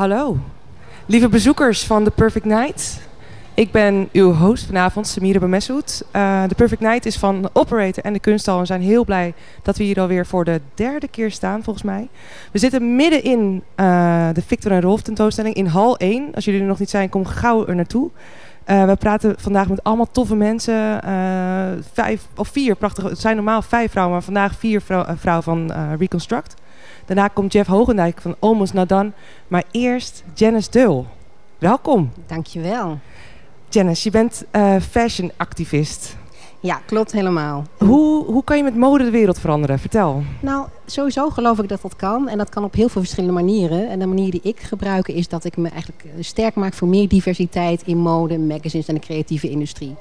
Hallo, lieve bezoekers van The Perfect Night. Ik ben uw host vanavond, Samira Bemessoud. Uh, The Perfect Night is van Operator en de Kunsthal. We zijn heel blij dat we hier alweer voor de derde keer staan, volgens mij. We zitten midden in uh, de Victor en Rolf tentoonstelling in hal 1. Als jullie er nog niet zijn, kom gauw er naartoe. Uh, we praten vandaag met allemaal toffe mensen. Vijf of vier prachtige. Het zijn normaal vijf vrouwen, maar vandaag vier vrouwen vrouw van Reconstruct. Daarna komt Jeff Hogendijk van Almost Done. Maar eerst Janice Deul. Welkom. Dankjewel. Janice, je bent fashion activist. Ja, klopt helemaal. Hoe, hoe kan je met mode de wereld veranderen? Vertel. Nou, sowieso geloof ik dat dat kan. En dat kan op heel veel verschillende manieren. En de manier die ik gebruik is dat ik me eigenlijk sterk maak voor meer diversiteit in mode, magazines en de creatieve industrie.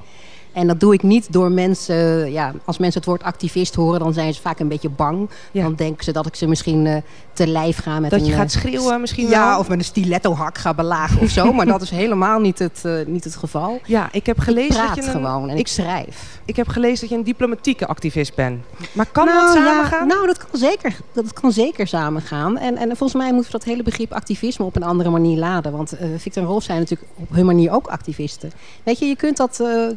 En dat doe ik niet door mensen, ja, als mensen het woord activist horen, dan zijn ze vaak een beetje bang. Ja. Dan denken ze dat ik ze misschien uh, te lijf ga met dat een... je gaat schreeuwen misschien Ja, wel? of met een stiletto-hak ga belagen of zo. maar dat is helemaal niet het, uh, niet het geval. Ja, ik heb gelezen ik praat dat je... Een, gewoon en ik, ik, schrijf. Ik heb gelezen dat je een diplomatieke activist bent. Maar kan nou, dat samengaan? Ja, nou, dat kan zeker, dat kan zeker samengaan. En, en volgens mij moeten we dat hele begrip activisme op een andere manier laden. Want uh, Victor en Rolf zijn natuurlijk op hun manier ook activisten. Weet je, je kunt dat uh,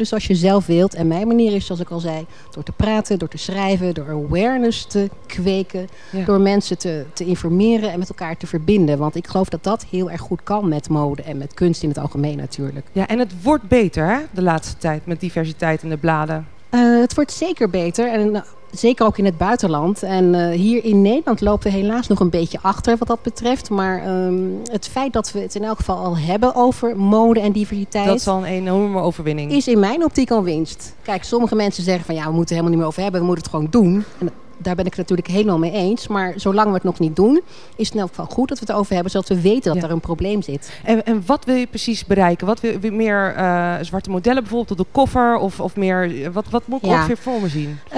invullen zoals je zelf wilt. En mijn manier is, zoals ik al zei, door te praten, door te schrijven, door awareness te kweken, ja. door mensen te, te informeren en met elkaar te verbinden. Want ik geloof dat dat heel erg goed kan met mode en met kunst in het algemeen natuurlijk. Ja, en het wordt beter hè, de laatste tijd met diversiteit in de bladen. Uh, het wordt zeker beter. En uh, zeker ook in het buitenland. En uh, hier in Nederland lopen we helaas nog een beetje achter wat dat betreft. Maar um, het feit dat we het in elk geval al hebben over mode en diversiteit... Dat is al een enorme overwinning. Is in mijn optiek al winst. Kijk, sommige mensen zeggen van ja, we moeten het helemaal niet meer over hebben. We moeten het gewoon doen. En daar ben ik het natuurlijk helemaal mee eens. Maar zolang we het nog niet doen, is het in elk geval goed dat we het over hebben. Zodat we weten dat ja. er een probleem zit. En, en, wat wil je precies bereiken? Wat wil je meer uh, zwarte modellen bijvoorbeeld op de koffer? Of, of meer, wat, wat moet ik ja. ongeveer voor me zien? Uh,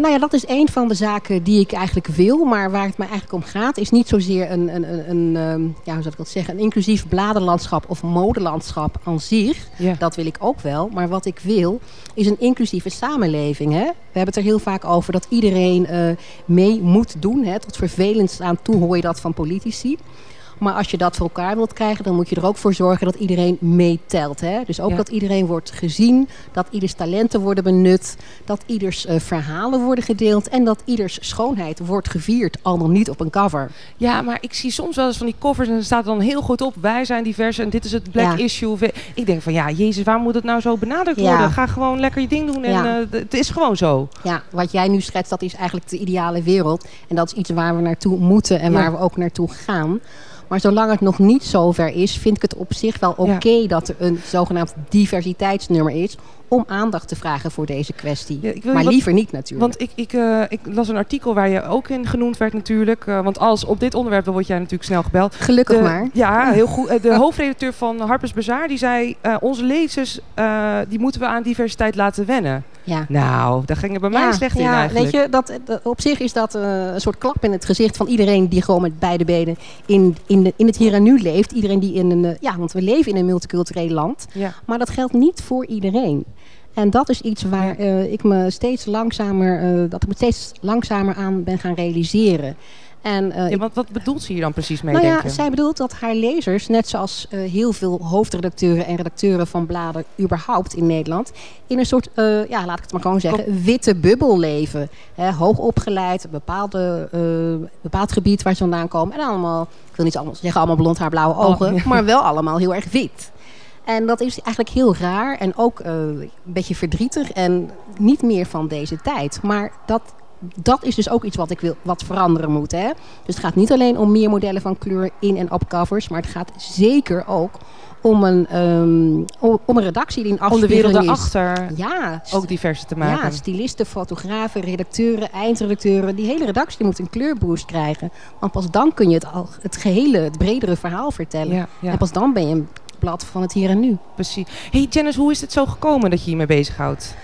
nou ja, dat is een van de zaken die ik eigenlijk wil. Maar waar het mij eigenlijk om gaat, is niet zozeer een, een, een, een um, ja, hoe zou ik dat zeggen, een inclusief bladenlandschap of modelandschap aan zich. Ja. Dat wil ik ook wel. Maar wat ik wil, is een inclusieve samenleving. Hè? We hebben het er heel vaak over dat iedereen mee moet doen. Hè? Tot vervelend aan toe hoor je dat van politici. Maar als je dat voor elkaar wilt krijgen, dan moet je er ook voor zorgen dat iedereen meetelt. Hè? Dus ook Ja. dat iedereen wordt gezien, dat ieders talenten worden benut, dat ieders uh, verhalen worden gedeeld en dat ieders schoonheid wordt gevierd, al dan niet op een cover. Ja, maar ik zie soms wel eens van die covers en er staat dan heel goed op. Wij zijn divers en dit is het black Ja. issue. Ik denk van ja, jezus, waar moet het nou zo benadrukt Ja. worden? Ga gewoon lekker je ding doen en eh, het is gewoon zo. Ja, wat jij nu schetst, dat is eigenlijk de ideale wereld. En dat is iets waar we naartoe moeten en waar we ook naartoe gaan. Maar zolang het nog niet zover is, vind ik het op zich wel oké Ja. dat er een zogenaamd diversiteitsnummer is om aandacht te vragen voor deze kwestie. Ja, maar wat- liever niet natuurlijk. Want ik, ik, eh, ik las een artikel waar je ook in genoemd werd natuurlijk. eh, want als op dit onderwerp, dan word jij natuurlijk snel gebeld. Gelukkig De- maar. Ja, heel goed. Eh, De hoofdredacteur van Harper's Bazaar die zei... onze lezers, die moeten we aan diversiteit laten wennen. Ja. Nou, daar ging het bij mij ja, slecht in eigenlijk. Weet je, dat, dat- op zich is dat eh, een soort klap in het gezicht van iedereen die gewoon met beide benen in, in, de, in het hier en nu leeft. Iedereen die in een, eh, ja, want we leven in een multicultureel land. Ja. Maar dat geldt niet voor iedereen. En dat is iets waar eh, ik me steeds langzamer, dat ik me steeds langzamer aan ben gaan realiseren. En, eh, Ja, want wat bedoelt ze hier dan precies mee, nou ja, zij bedoelt dat haar lezers, net zoals eh, heel veel hoofdredacteuren en redacteuren van bladen überhaupt in Nederland, in een soort, eh, ja, laat ik het maar gewoon zeggen, witte bubbel leven. Hoog opgeleid, een bepaalde, bepaald gebied waar ze vandaan komen. En allemaal, ik wil niet allemaal zeggen allemaal blond haar, blauwe Oh, ogen, maar wel allemaal heel erg wit. En dat is eigenlijk heel raar en ook een beetje verdrietig en niet meer van deze tijd. Maar dat, dat is dus ook iets wat ik wil, wat veranderen moet. Hè? Dus het gaat niet alleen om meer modellen van kleur in en op covers, maar het gaat zeker ook om een, ehm, om, een redactie die een Om de wereld afspiegeling is. daarachter Ja, ook diverser te maken. ja, stylisten, fotografen, redacteuren, eindredacteuren. Die hele redactie moet een kleurboost krijgen. Want pas dan kun je het, al, het gehele, het bredere verhaal vertellen. Ja, ja. En pas dan ben je een blad van het hier en nu. Precies. Hey Janice, hoe is het zo gekomen dat je hiermee bezighoudt?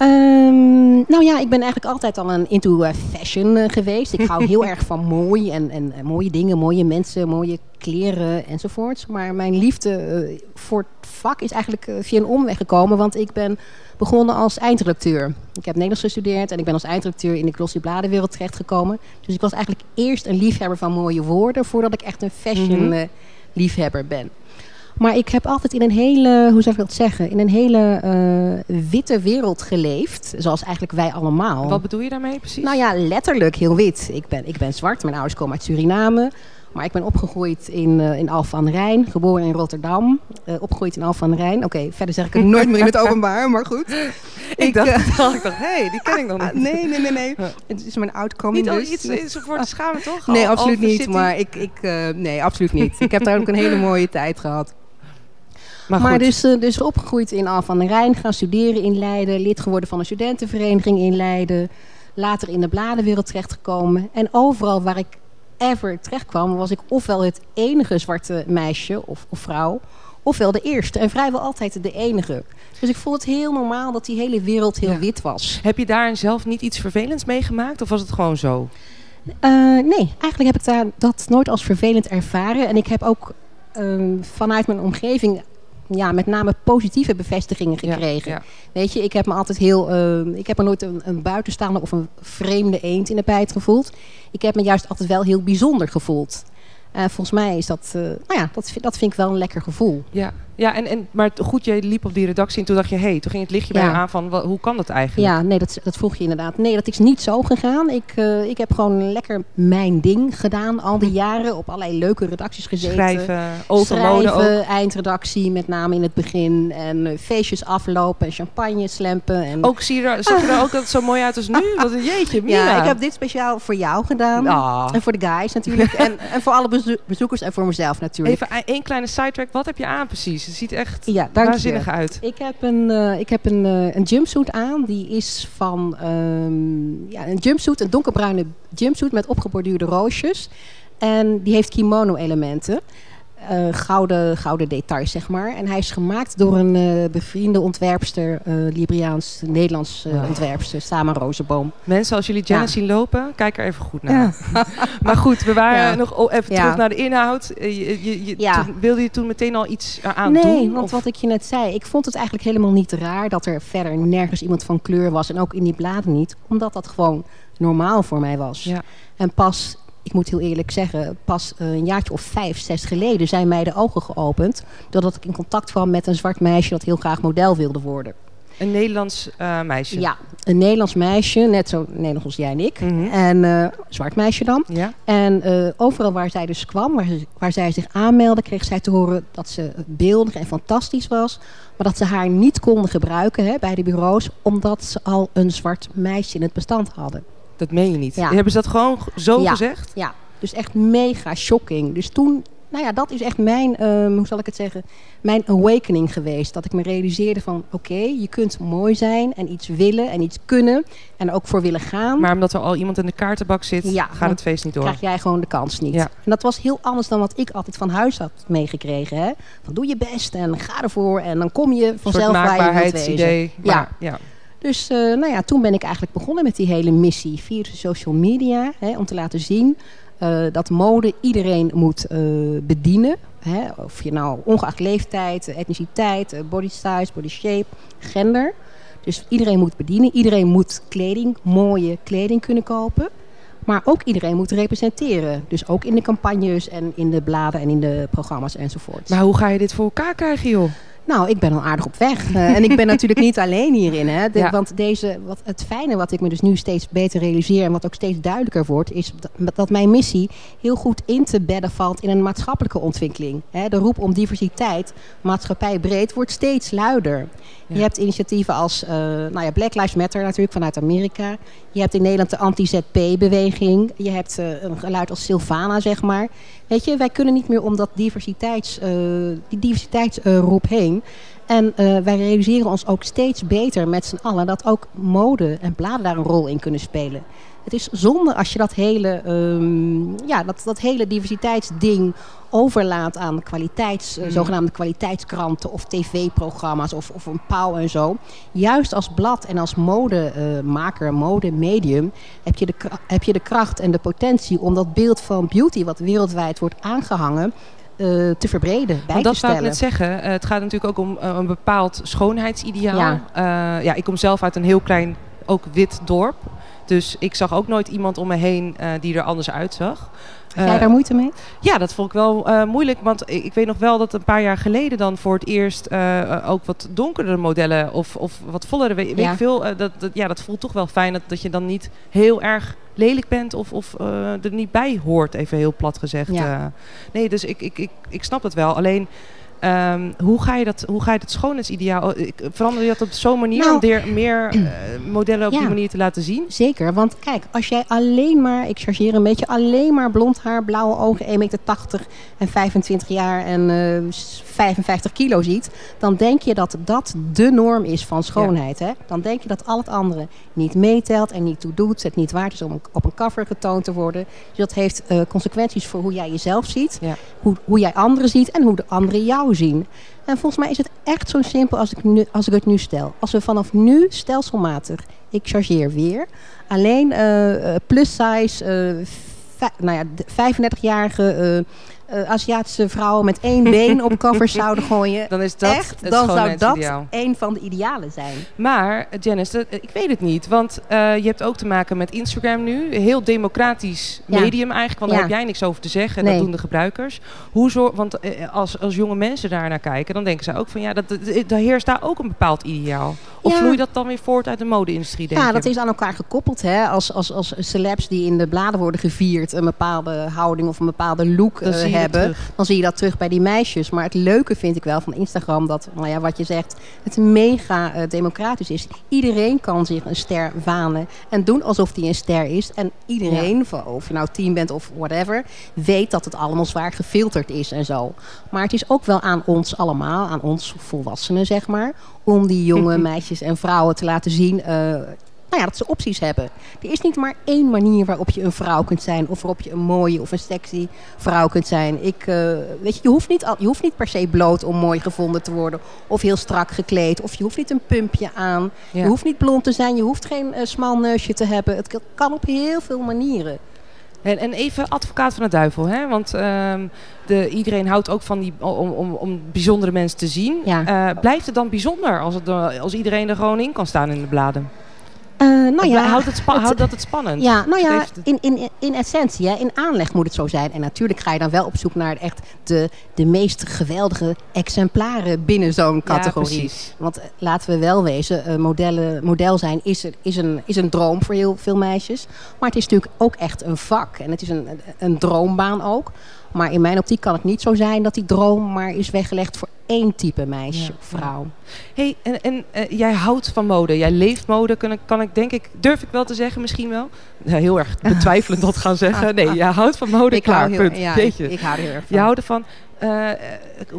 Ehm, nou ja, ik ben eigenlijk altijd al een into eh, fashion eh, geweest. Ik hou heel erg van mooi en, en, en mooie dingen, mooie mensen, mooie kleren enzovoorts. Maar mijn liefde eh, voor het vak is eigenlijk eh, via een omweg gekomen. Want ik ben begonnen als eindredacteur. Ik heb Nederlands gestudeerd en ik ben als eindredacteur in de glossy bladenwereld terechtgekomen. Dus ik was eigenlijk eerst een liefhebber van mooie woorden... voordat ik echt een fashion Mhm. eh, liefhebber ben. Maar ik heb altijd in een hele, hoe zou ik dat zeggen, in een hele eh, witte wereld geleefd. Zoals eigenlijk wij allemaal. Wat bedoel je daarmee precies? Nou ja, letterlijk heel wit. Ik ben, ik ben zwart, mijn ouders komen uit Suriname. Maar ik ben opgegroeid in, eh in Alphen aan de Rijn, geboren in Rotterdam. eh, opgegroeid in Alphen aan de Rijn. Oké, verder zeg ik het nooit meer in het openbaar, maar goed. ik, dacht, ik dacht, hé, hey, die ken ik nog ah, niet. nee, nee, nee, nee. Het is mijn outcoming Niet al dus. iets, voor te schamen, toch? Nee, Al- absoluut niet. Maar ik, ik, nee, absoluut niet. Ik heb daar ook een hele mooie tijd gehad. Maar, dus, eh, dus opgegroeid in Al van der Rijn, gaan studeren in Leiden, lid geworden van een studentenvereniging in Leiden, later in de bladenwereld terechtgekomen. En overal waar ik ever terecht kwam, was ik ofwel het enige zwarte meisje of, of vrouw, ofwel de eerste. En vrijwel altijd de enige. Dus ik vond het heel normaal dat die hele wereld heel Ja. wit was. Heb je daar zelf niet iets vervelends meegemaakt? Of was het gewoon zo? Eh, nee, eigenlijk heb ik daar, dat nooit als vervelend ervaren. En ik heb ook ehm, vanuit mijn omgeving ja, met name positieve bevestigingen gekregen. ja. Weet je, ik heb me altijd heel. ehm, ik heb me nooit een, een buitenstaander of een vreemde eend in de bijt gevoeld. Ik heb me juist altijd wel heel bijzonder gevoeld. Eh, volgens mij is dat. eh, nou ja, dat, dat vind ik wel een lekker gevoel. Ja, ja en, en, maar goed, je liep op die redactie en toen dacht je... hé, hey, toen ging het lichtje bij je aan van... hoe kan dat eigenlijk? Ja, nee, dat, dat vroeg je inderdaad. Nee, dat is niet zo gegaan. Ik, eh, ik heb gewoon lekker mijn ding gedaan. Al die jaren op allerlei leuke redacties gezeten. Schrijven, ook. Schrijven, eindredactie, met name in het begin. En eh, feestjes aflopen en champagne slempen. En... Ook zie je er, zag je er ook zo mooi uit als nu? Wat een jeetje, ja, ik heb dit speciaal voor jou gedaan. Ah. En voor de guys natuurlijk. en, en voor alle bezo- bezoekers en voor mezelf natuurlijk. Even één kleine sidetrack. Wat heb je aan precies? Het ziet echt ja, je. waanzinnig uit. Ik heb een, eh, ik heb een, eh, een jumpsuit aan. Die is van ehm, ja, een jumpsuit, een donkerbruine jumpsuit met opgeborduurde roosjes. En die heeft kimono-elementen. Eh, gouden, gouden details, zeg maar. En hij is gemaakt door een eh, bevriende ontwerpster, eh Libriaans, Nederlands Wauw. ontwerpster, Sama Rozenboom. Mensen, als jullie Janice Ja. zien lopen, kijk er even goed naar. maar goed, we waren Ja. nog even terug naar de inhoud. Je, je, je- Ja. toen, wilde je toen meteen al iets eraan nee, doen? want Of- wat ik je net zei, ik vond het eigenlijk helemaal niet raar dat er verder nergens iemand van kleur was. En ook in die bladen niet, omdat dat gewoon normaal voor mij was. Ja. En pas, ik moet heel eerlijk zeggen, pas eh, een jaartje of vijf, zes geleden zijn mij de ogen geopend. Doordat ik in contact kwam met een zwart meisje dat heel graag model wilde worden. Een Nederlands eh, meisje. Ja, een Nederlands meisje, net zo Nederlands als jij en ik. Mhm. En eh zwart meisje dan. Ja? En overal waar zij dus kwam, waar, ze- waar zij zich aanmeldde, kreeg zij te horen dat ze beeldig en fantastisch was. Maar dat ze haar niet konden gebruiken hè, bij de bureaus, omdat ze al een zwart meisje in het bestand hadden. Dat meen je niet. Ja. Hebben ze dat gewoon zo Ja. gezegd? Ja, dus echt mega shocking. Dus toen, nou ja, dat is echt mijn, ehm, hoe zal ik het zeggen, mijn awakening geweest. Dat ik me realiseerde van, oké, je kunt mooi zijn en iets willen en iets kunnen en er ook voor willen gaan. Maar omdat er al iemand in de kaartenbak zit, Ja, gaat het feest niet door. krijg jij gewoon de kans niet. Ja. En dat was heel anders dan wat ik altijd van huis had meegekregen. Hè? Van doe je best en ga ervoor en dan kom je vanzelf waar je wilt wezen. Ja. Ja. Dus eh, nou ja, toen ben ik eigenlijk begonnen met die hele missie via social media. Hè, om te laten zien eh, dat mode iedereen moet eh, bedienen. Hè, of je nou ongeacht leeftijd, etniciteit, body size, body shape, gender. Dus iedereen moet bedienen. Iedereen moet kleding, mooie kleding kunnen kopen. Maar ook iedereen moet representeren. Dus ook in de campagnes en in de bladen en in de programma's enzovoort. Maar hoe ga je dit voor elkaar krijgen, joh? Nou, ik ben al aardig op weg. Eh, en ik ben natuurlijk niet alleen hierin. Hè. De- Ja. Want deze, wat, het fijne wat ik me dus nu steeds beter realiseer... en wat ook steeds duidelijker wordt... is dat, dat mijn missie heel goed in te bedden valt... in een maatschappelijke ontwikkeling. Hè. De roep om diversiteit, maatschappij breed, wordt steeds luider. Ja. Je hebt initiatieven als eh, nou ja, Black Lives Matter natuurlijk vanuit Amerika. Je hebt in Nederland de anti-ZP-beweging. Je hebt eh, een geluid als Silvana, zeg maar. Weet je, wij kunnen niet meer om dat diversiteits, die diversiteitsroep heen. En uh, wij realiseren ons ook steeds beter met z'n allen dat ook mode en bladen daar een rol in kunnen spelen. Het is zonde als je dat hele, um, ja, dat, dat hele diversiteitsding overlaat aan kwaliteits, mm. zogenaamde kwaliteitskranten of tv-programma's of, of een pauw en zo. Juist als blad en als modemaker, uh, modemedium, heb je, de, heb je de kracht en de potentie om dat beeld van beauty, wat wereldwijd wordt aangehangen, uh, te verbreden, bij Want dat zou ik net zeggen. Uh, het gaat natuurlijk ook om uh, een bepaald schoonheidsideaal. Ja. ja, ik kom zelf uit een heel klein, ook wit dorp. Dus ik zag ook nooit iemand om me heen die er anders uitzag. Had jij daar moeite mee? Ja, dat vond ik wel uh, moeilijk. Want ik, ik, weet nog wel dat een paar jaar geleden dan voor het eerst uh, ook wat donkerdere modellen of, of wat vollere, weet, ja. ik veel. dat, dat, ja, dat voelt toch wel fijn dat, dat je dan niet heel erg lelijk bent of, of er niet bij hoort, even heel plat gezegd. Ja. nee, dus ik, ik, ik, ik snap het wel. Alleen... Um, hoe, ga je dat, hoe ga je dat schoonheidsideaal... Verander je dat op zo'n manier nou, om meer, meer uh, modellen op ja, die manier te laten zien? Zeker, want kijk, als jij alleen maar... Ik chargeer een beetje, alleen maar blond haar, blauwe ogen, 1,80 meter en 25 jaar en uh, 55 kilo ziet... dan denk je dat dat de norm is van schoonheid. Ja. Hè? Dan denk je dat al het andere niet meetelt en niet toe doet. Het niet waard is om op een cover getoond te worden. Dus dat heeft uh, consequenties voor hoe jij jezelf ziet. Ja. Hoe, hoe jij anderen ziet en hoe de anderen jou zien. En volgens mij is het echt zo simpel als ik, nu, als ik het nu stel. Als we vanaf nu stelselmatig, ik chargeer weer, alleen uh, plus size, uh, nou ja, 35-jarige uh, Aziatische vrouwen met één been op covers zouden gooien. Dan is dat echt, dan zou dat een van de idealen zijn. Maar Janice, dat, ik weet het niet. Want uh, je hebt ook te maken met Instagram nu. Een heel democratisch medium eigenlijk. Want daar ja. heb jij niks over te zeggen. Nee. Dat doen de gebruikers. Hoe zorg, want uh, als, als jonge mensen daar naar kijken, dan denken ze ook van ja, dat, dat, heerst daar ook een bepaald ideaal. Of vloeit dat dan weer voort uit de mode-industrie? Ja, je? dat is aan elkaar gekoppeld. Hè? Als, als, als celebs die in de bladen worden gevierd, een bepaalde houding of een bepaalde look hebben hebben, dan zie je dat terug bij die meisjes. Maar het leuke vind ik wel van Instagram dat, nou ja, wat je zegt, het mega uh, democratisch is. Iedereen kan zich een ster wanen en doen alsof die een ster is. En iedereen, ja. of je nou team bent of whatever, weet dat het allemaal zwaar gefilterd is en zo. Maar het is ook wel aan ons allemaal, aan ons volwassenen zeg maar, om die jonge meisjes en vrouwen te laten zien... Uh, nou ja, dat ze opties hebben. Er is niet maar één manier waarop je een vrouw kunt zijn. Of waarop je een mooie of een sexy vrouw kunt zijn. Ik, uh, weet je, je, hoeft niet, je hoeft niet per se bloot om mooi gevonden te worden. Of heel strak gekleed. Of je hoeft niet een pumpje aan. Ja. Je hoeft niet blond te zijn. Je hoeft geen uh, smal neusje te hebben. Het kan op heel veel manieren. En, en even advocaat van de duivel, hè? want uh, de, iedereen houdt ook van die, om, om, om bijzondere mensen te zien. Ja. Uh, blijft het dan bijzonder als, het, als iedereen er gewoon in kan staan in de bladen? Uh, nou ja, houdt, het het, houdt dat het spannend? Ja, nou ja, in, in, in essentie, hè, in aanleg moet het zo zijn. En natuurlijk ga je dan wel op zoek naar echt de, de meest geweldige exemplaren binnen zo'n categorie. Ja, Want uh, laten we wel wezen, uh, modellen, model zijn is, is, een, is een droom voor heel veel meisjes. Maar het is natuurlijk ook echt een vak. En het is een, een droombaan ook. Maar in mijn optiek kan het niet zo zijn dat die droom maar is weggelegd voor één type meisje of vrouw. hey, en, en uh, jij houdt van mode. Jij leeft mode, kan ik, kan ik denk ik, durf ik wel te zeggen misschien wel. Ja, heel erg betwijfelend dat gaan zeggen. Nee, jij houdt van mode, ik klaar, heel, punt. Ja. Ik, ik hou er heel erg van. Je houdt ervan. Uh,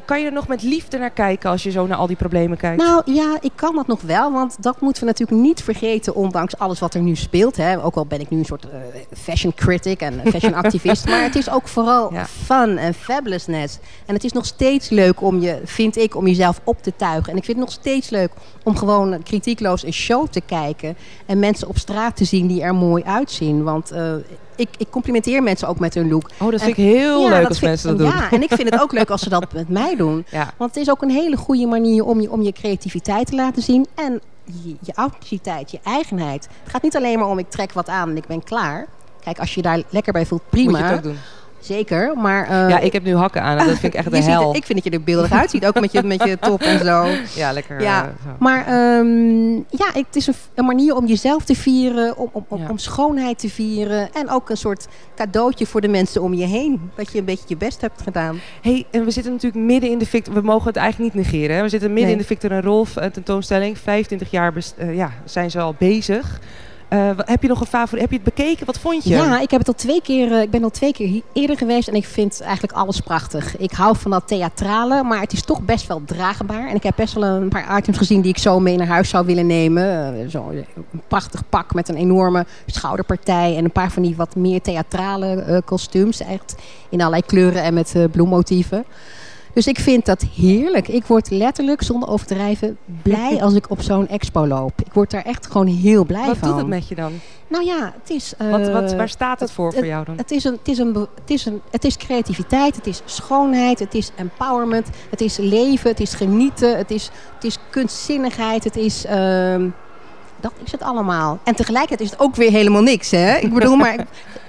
kan je er nog met liefde naar kijken als je zo naar al die problemen kijkt? Nou ja, ik kan dat nog wel. Want dat moeten we natuurlijk niet vergeten, ondanks alles wat er nu speelt. Hè. Ook al ben ik nu een soort uh, fashion critic en fashion activist. maar het is ook vooral ja. fun en fabulousness. En het is nog steeds leuk om je, vind ik, om jezelf op te tuigen. En ik vind het nog steeds leuk om gewoon kritiekloos een show te kijken. En mensen op straat te zien die er mooi uitzien. Want uh, ik, ik, complimenteer mensen ook met hun look. Oh, dat vind ik heel ja, leuk als vind, mensen dat doen. Ja, en ik vind het ook leuk als ze dat met mij doen. Ja. Want het is ook een hele goede manier om je, om je creativiteit te laten zien. En je, je authenticiteit, je eigenheid. Het gaat niet alleen maar om ik trek wat aan en ik ben klaar. Kijk, als je daar lekker bij voelt, prima. Moet je het ook doen. Zeker, maar... Uh, ja, ik heb nu hakken aan en dat vind ik echt de hel. Ziet, ik vind dat je er beeldig uitziet, ook met je, met je top en zo. Ja, lekker. Ja, uh, zo. maar um, ja, het is een, een, manier om jezelf te vieren, om, om, ja. om schoonheid te vieren. En ook een soort cadeautje voor de mensen om je heen. Dat je een beetje je best hebt gedaan. hey, en we zitten natuurlijk midden in de Victor... We mogen het eigenlijk niet negeren. Hè? We zitten midden nee. in de Victor en Rolf tentoonstelling. 25 jaar uh, ja, zijn ze al bezig. Uh, heb je nog een favoriet? Heb je het bekeken? Wat vond je? Ja, ik heb het al twee keer. Uh, ik ben al twee keer eerder geweest en ik vind eigenlijk alles prachtig. Ik hou van dat theatrale, maar het is toch best wel draagbaar. En ik heb best wel een paar items gezien die ik zo mee naar huis zou willen nemen. Uh, zo een prachtig pak met een enorme schouderpartij en een paar van die wat meer theatrale kostuums, echt in allerlei kleuren en met bloemmotieven. Dus ik vind dat heerlijk. Ik word letterlijk, zonder overdrijven, blij als ik op zo'n expo loop. Ik word daar echt gewoon heel blij wat van. Wat doet het met je dan? Nou ja, het is... Uh, wat, wat, waar staat het voor het, voor jou dan? Het is, een, het, is een, het, is een, het is creativiteit, het is schoonheid, het is empowerment, het is leven, het is genieten, het is, het is kunstzinnigheid, het is... Uh, dat is het allemaal. En tegelijkertijd is het ook weer helemaal niks, hè? Ik bedoel, maar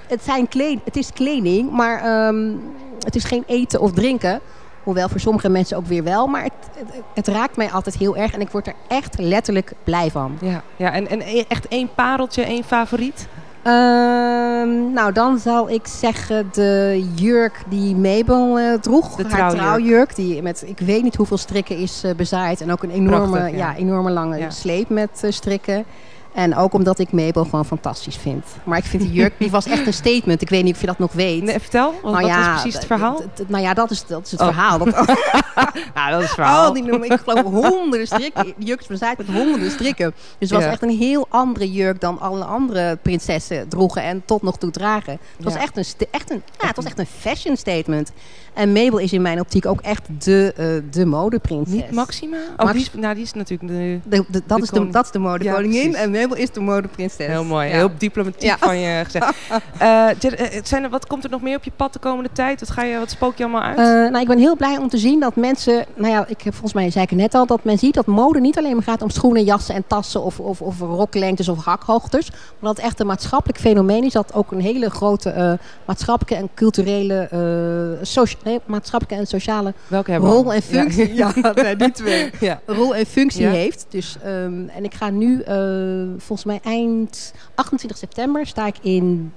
het, zijn kleed, het is kleding, maar um, het is geen eten of drinken. Hoewel voor sommige mensen ook weer wel. Maar het, het, raakt mij altijd heel erg. En ik word er echt letterlijk blij van. Ja, ja en, en e-, echt één pareltje, één favoriet? Uh, nou, dan zal ik zeggen de jurk die Mabel uh, droeg. De haar trouwjurk. Die met ik weet niet hoeveel strikken is uh, bezaaid. En ook een enorme, Prachtig, ja. ja. enorme lange Ja. sleep met strikken. En ook omdat ik Mabel gewoon fantastisch vind. Maar ik vind die jurk, die was echt een statement. Ik weet niet of je dat nog weet. Nee, vertel, wat, wat is precies het verhaal? nou ja, dat is, dat is het Oh. verhaal. Dat, nou, dat is het verhaal. Oh, die noemen, ik geloof honderden strikken. Die jurk is bezaaid met honderden strikken. Dus het was Ja. echt een heel andere jurk dan alle andere prinsessen droegen en tot nog toe dragen. Het was Ja. echt een, echt een, ja, het was echt een fashion statement. En Mabel is in mijn optiek ook echt de, eh, de modeprinses. Niet Maxima? Oh, Max- die is, nou, die is natuurlijk de, De, de- dat, De is de, dat is de modekoningin Ja, en Mabel is de modeprinses. heel mooi. Ja. Heel diplomatiek Ja. van je gezegd. Eh, eh, zijn er, wat komt er nog meer op je pad de komende tijd? Wat, ga je, wat spook je allemaal uit? Eh, nou, ik ben heel blij om te zien dat mensen, nou ja, ik heb volgens mij zei ik het net al, dat men ziet dat mode niet alleen maar gaat om schoenen, jassen en tassen of, of, of roklengtes of hakhoogtes, maar dat het echt een maatschappelijk fenomeen is dat ook een hele grote eh, maatschappelijke en culturele, eh, socia- nee, maatschappelijke en sociale Welke hebben we rol en functie, ja, nee, die twee, Ja. rol en functie Ja. heeft. Dus, ehm, en ik ga nu, eh, volgens mij eind 28 september, sta ik in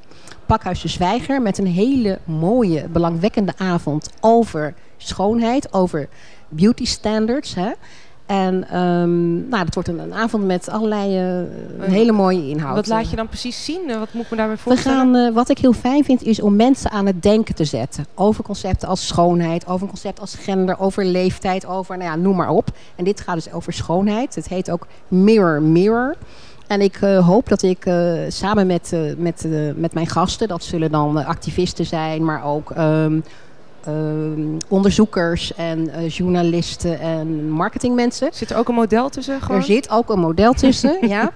Pakhuis de Zwijger met een hele mooie, belangwekkende avond over schoonheid, over beauty standards. Hè? En ehm, nou, dat wordt een, een avond met allerlei een hele mooie inhoud. Wat laat je dan precies zien? Eh, Wat moet ik me daarbij We voorstellen? gaan, eh, wat ik heel fijn vind, is om mensen aan het denken te zetten. Over concepten als schoonheid, over een concept als gender, over leeftijd, over, nou ja, noem maar op. En dit gaat dus over schoonheid. Het heet ook Mirror Mirror. En ik eh, hoop dat ik eh, samen met, eh, met, met mijn gasten, dat zullen dan activisten zijn, maar ook ehm, onderzoekers en eh, journalisten en marketingmensen. Zit er ook een model tussen? Gewoon? Er zit ook een model tussen, ja.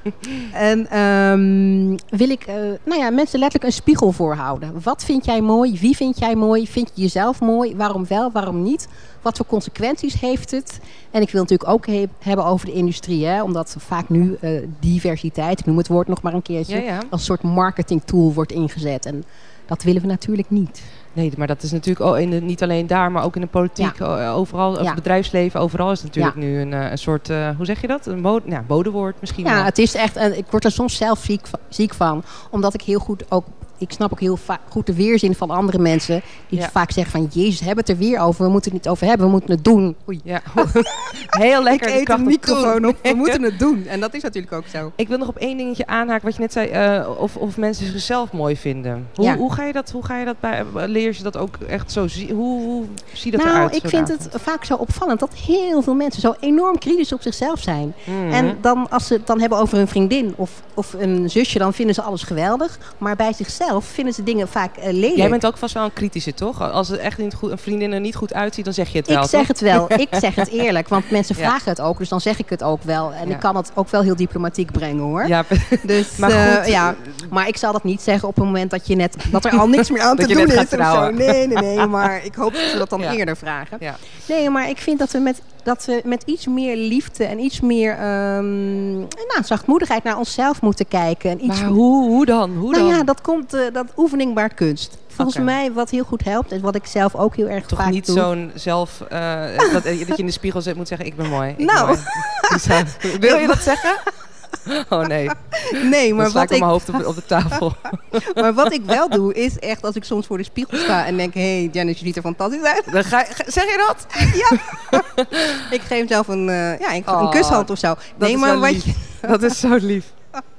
En ehm, wil ik, eh, nou ja, mensen letterlijk een spiegel voorhouden. Wat vind jij mooi? Wie vind jij mooi? Vind je jezelf mooi? Waarom wel? Waarom niet? Wat voor consequenties heeft het? En ik wil natuurlijk ook he- hebben over de industrie, hè, omdat vaak nu eh, diversiteit, ik noem het woord nog maar een keertje, Ja, ja. als soort marketing tool wordt ingezet. En dat willen we natuurlijk niet. Nee, maar dat is natuurlijk in de, niet alleen daar, maar ook in de politiek, o- overal, Ja. het bedrijfsleven, overal is het natuurlijk nu een, eh, een soort, eh, hoe zeg je dat? Een mode, ja, modewoord misschien Ja, wel. het is echt, en ik word er soms zelf ziek van. Omdat ik heel goed ook, ik snap ook heel goed de weerzin van andere mensen. Die Ja. vaak zeggen van, jezus, hebben het er weer over. We moeten het niet over hebben, we moeten het doen. Oei. Ja, heel lekker. ik de eet op microfoon op, we moeten het doen. En dat is natuurlijk ook zo. Ik wil nog op één dingetje aanhaken wat je net zei, eh, of, of mensen zichzelf mooi vinden. Hoe, Ja. hoe ga je dat, hoe ga je dat bij, leer je dat ook echt zo zien? Hoe, hoe ziet dat nou, eruit? ik zo'n vind avond? het vaak zo opvallend dat heel veel mensen zo enorm kritisch op zichzelf zijn. Mhm. En dan, als ze het dan hebben over een vriendin of, of een zusje, dan vinden ze alles geweldig. Maar bij zichzelf vinden ze dingen vaak eh, lelijk. Jij bent ook vast wel een kritische, toch? Als het echt niet goed, een vriendin er niet goed uitziet, dan zeg je het wel, Ik zeg toch? het wel. Ik zeg het eerlijk. Want mensen Ja. vragen het ook. Dus dan zeg ik het ook wel. En Ja. ik kan het ook wel heel diplomatiek brengen hoor. Ja, Dus, maar eh, goed. ja. maar ik zal dat niet zeggen op het moment dat, je net, dat er al niks meer aan te doen is. of zo. Nee, nee, nee. Maar ik hoop dat ze dat dan eerder vragen. Nee, maar ik vind dat we met, dat we met iets meer liefde en iets meer ehm, nou, zachtmoedigheid naar onszelf moeten kijken. En iets maar hoe, hoe dan? Hoe nou dan? ja, dat komt, eh, dat oefening baart kunst. Volgens mij wat heel goed helpt en wat ik zelf ook heel erg Toch vaak niet zo'n zelf... eh, dat, dat je in de spiegel zit, moet zeggen, ik ben mooi. ik ben Nou. mooi. Wil je dat zeggen? Oh nee, Nee, maar ik wat, met mijn ik, hoofd op, op de tafel. maar wat ik wel doe, is echt als ik soms voor de spiegel sta en denk... hé, hey, Janice, je ziet er fantastisch uit. Dan ga, je- zeg je dat? Ik geef zelf een, eh, ja, ik- Oh, een kushand of zo. Dat Nee, is maar wat je, Dat is zo lief.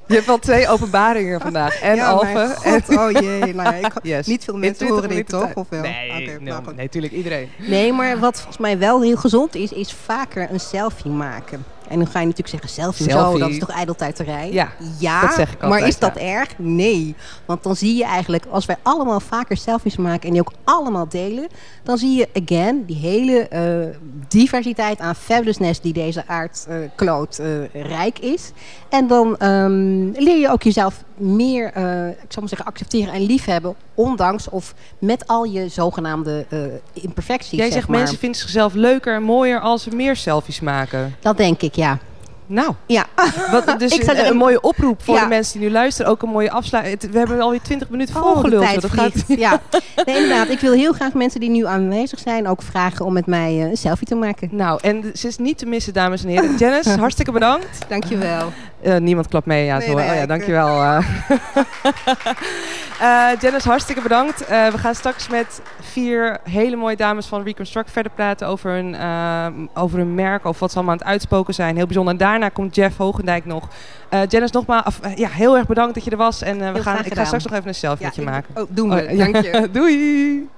Je hebt wel twee openbaringen vandaag. En ja, God, oh jee. Nou, ja, ik, Yes. niet veel mensen 20 horen dit toch? Of wel? Nee, nou nee, natuurlijk iedereen. Nee, maar wat volgens mij wel heel gezond is, is vaker een selfie maken. En dan ga je natuurlijk zeggen, selfie, Selfie. zo, dat is toch ijdeltuiterij? Ja, ja dat zeg ik maar altijd, is dat ja. erg? Nee. Want dan zie je eigenlijk, als wij allemaal vaker selfies maken en die ook allemaal delen, dan zie je, again, die hele eh, diversiteit aan fabulousness die deze aardkloot eh, rijk is. En dan ehm, leer je ook jezelf meer, eh, ik zal maar zeggen, accepteren en liefhebben, ondanks of met al je zogenaamde eh, imperfecties. Jij zeg zegt maar. mensen vinden zichzelf leuker en mooier als ze meer selfies maken. Dat denk ik, ja. Nou, Ja, wat, dus Ik een, mooie oproep voor Ja. de mensen die nu luisteren. Ook een mooie afsluiting. We hebben alweer 20 minuten Oh, volgeluld. dat vliegt. Ja. Nee, inderdaad. Ik wil heel graag mensen die nu aanwezig zijn ook vragen om met mij eh, een selfie te maken. Nou, en ze is niet te missen, dames en heren. Janice, hartstikke bedankt. Dankjewel. Eh, niemand klapt mee, ja. Nee, oh, ja, ik, dankjewel. eh. Eh, Janice, hartstikke bedankt. Eh, we gaan straks met vier hele mooie dames van Reconstruct verder praten over hun, eh, over hun merk, over wat ze allemaal aan het uitspoken zijn. Heel bijzonder. En daarna komt Jeff Hogendijk nog. Eh Janice, nogmaals, eh, ja, heel erg bedankt dat je er was. En eh, we Heel gaan, ik ga straks nog even een selfie met je maken. Oh, doen we. Oh, ja. Dank je. Doei!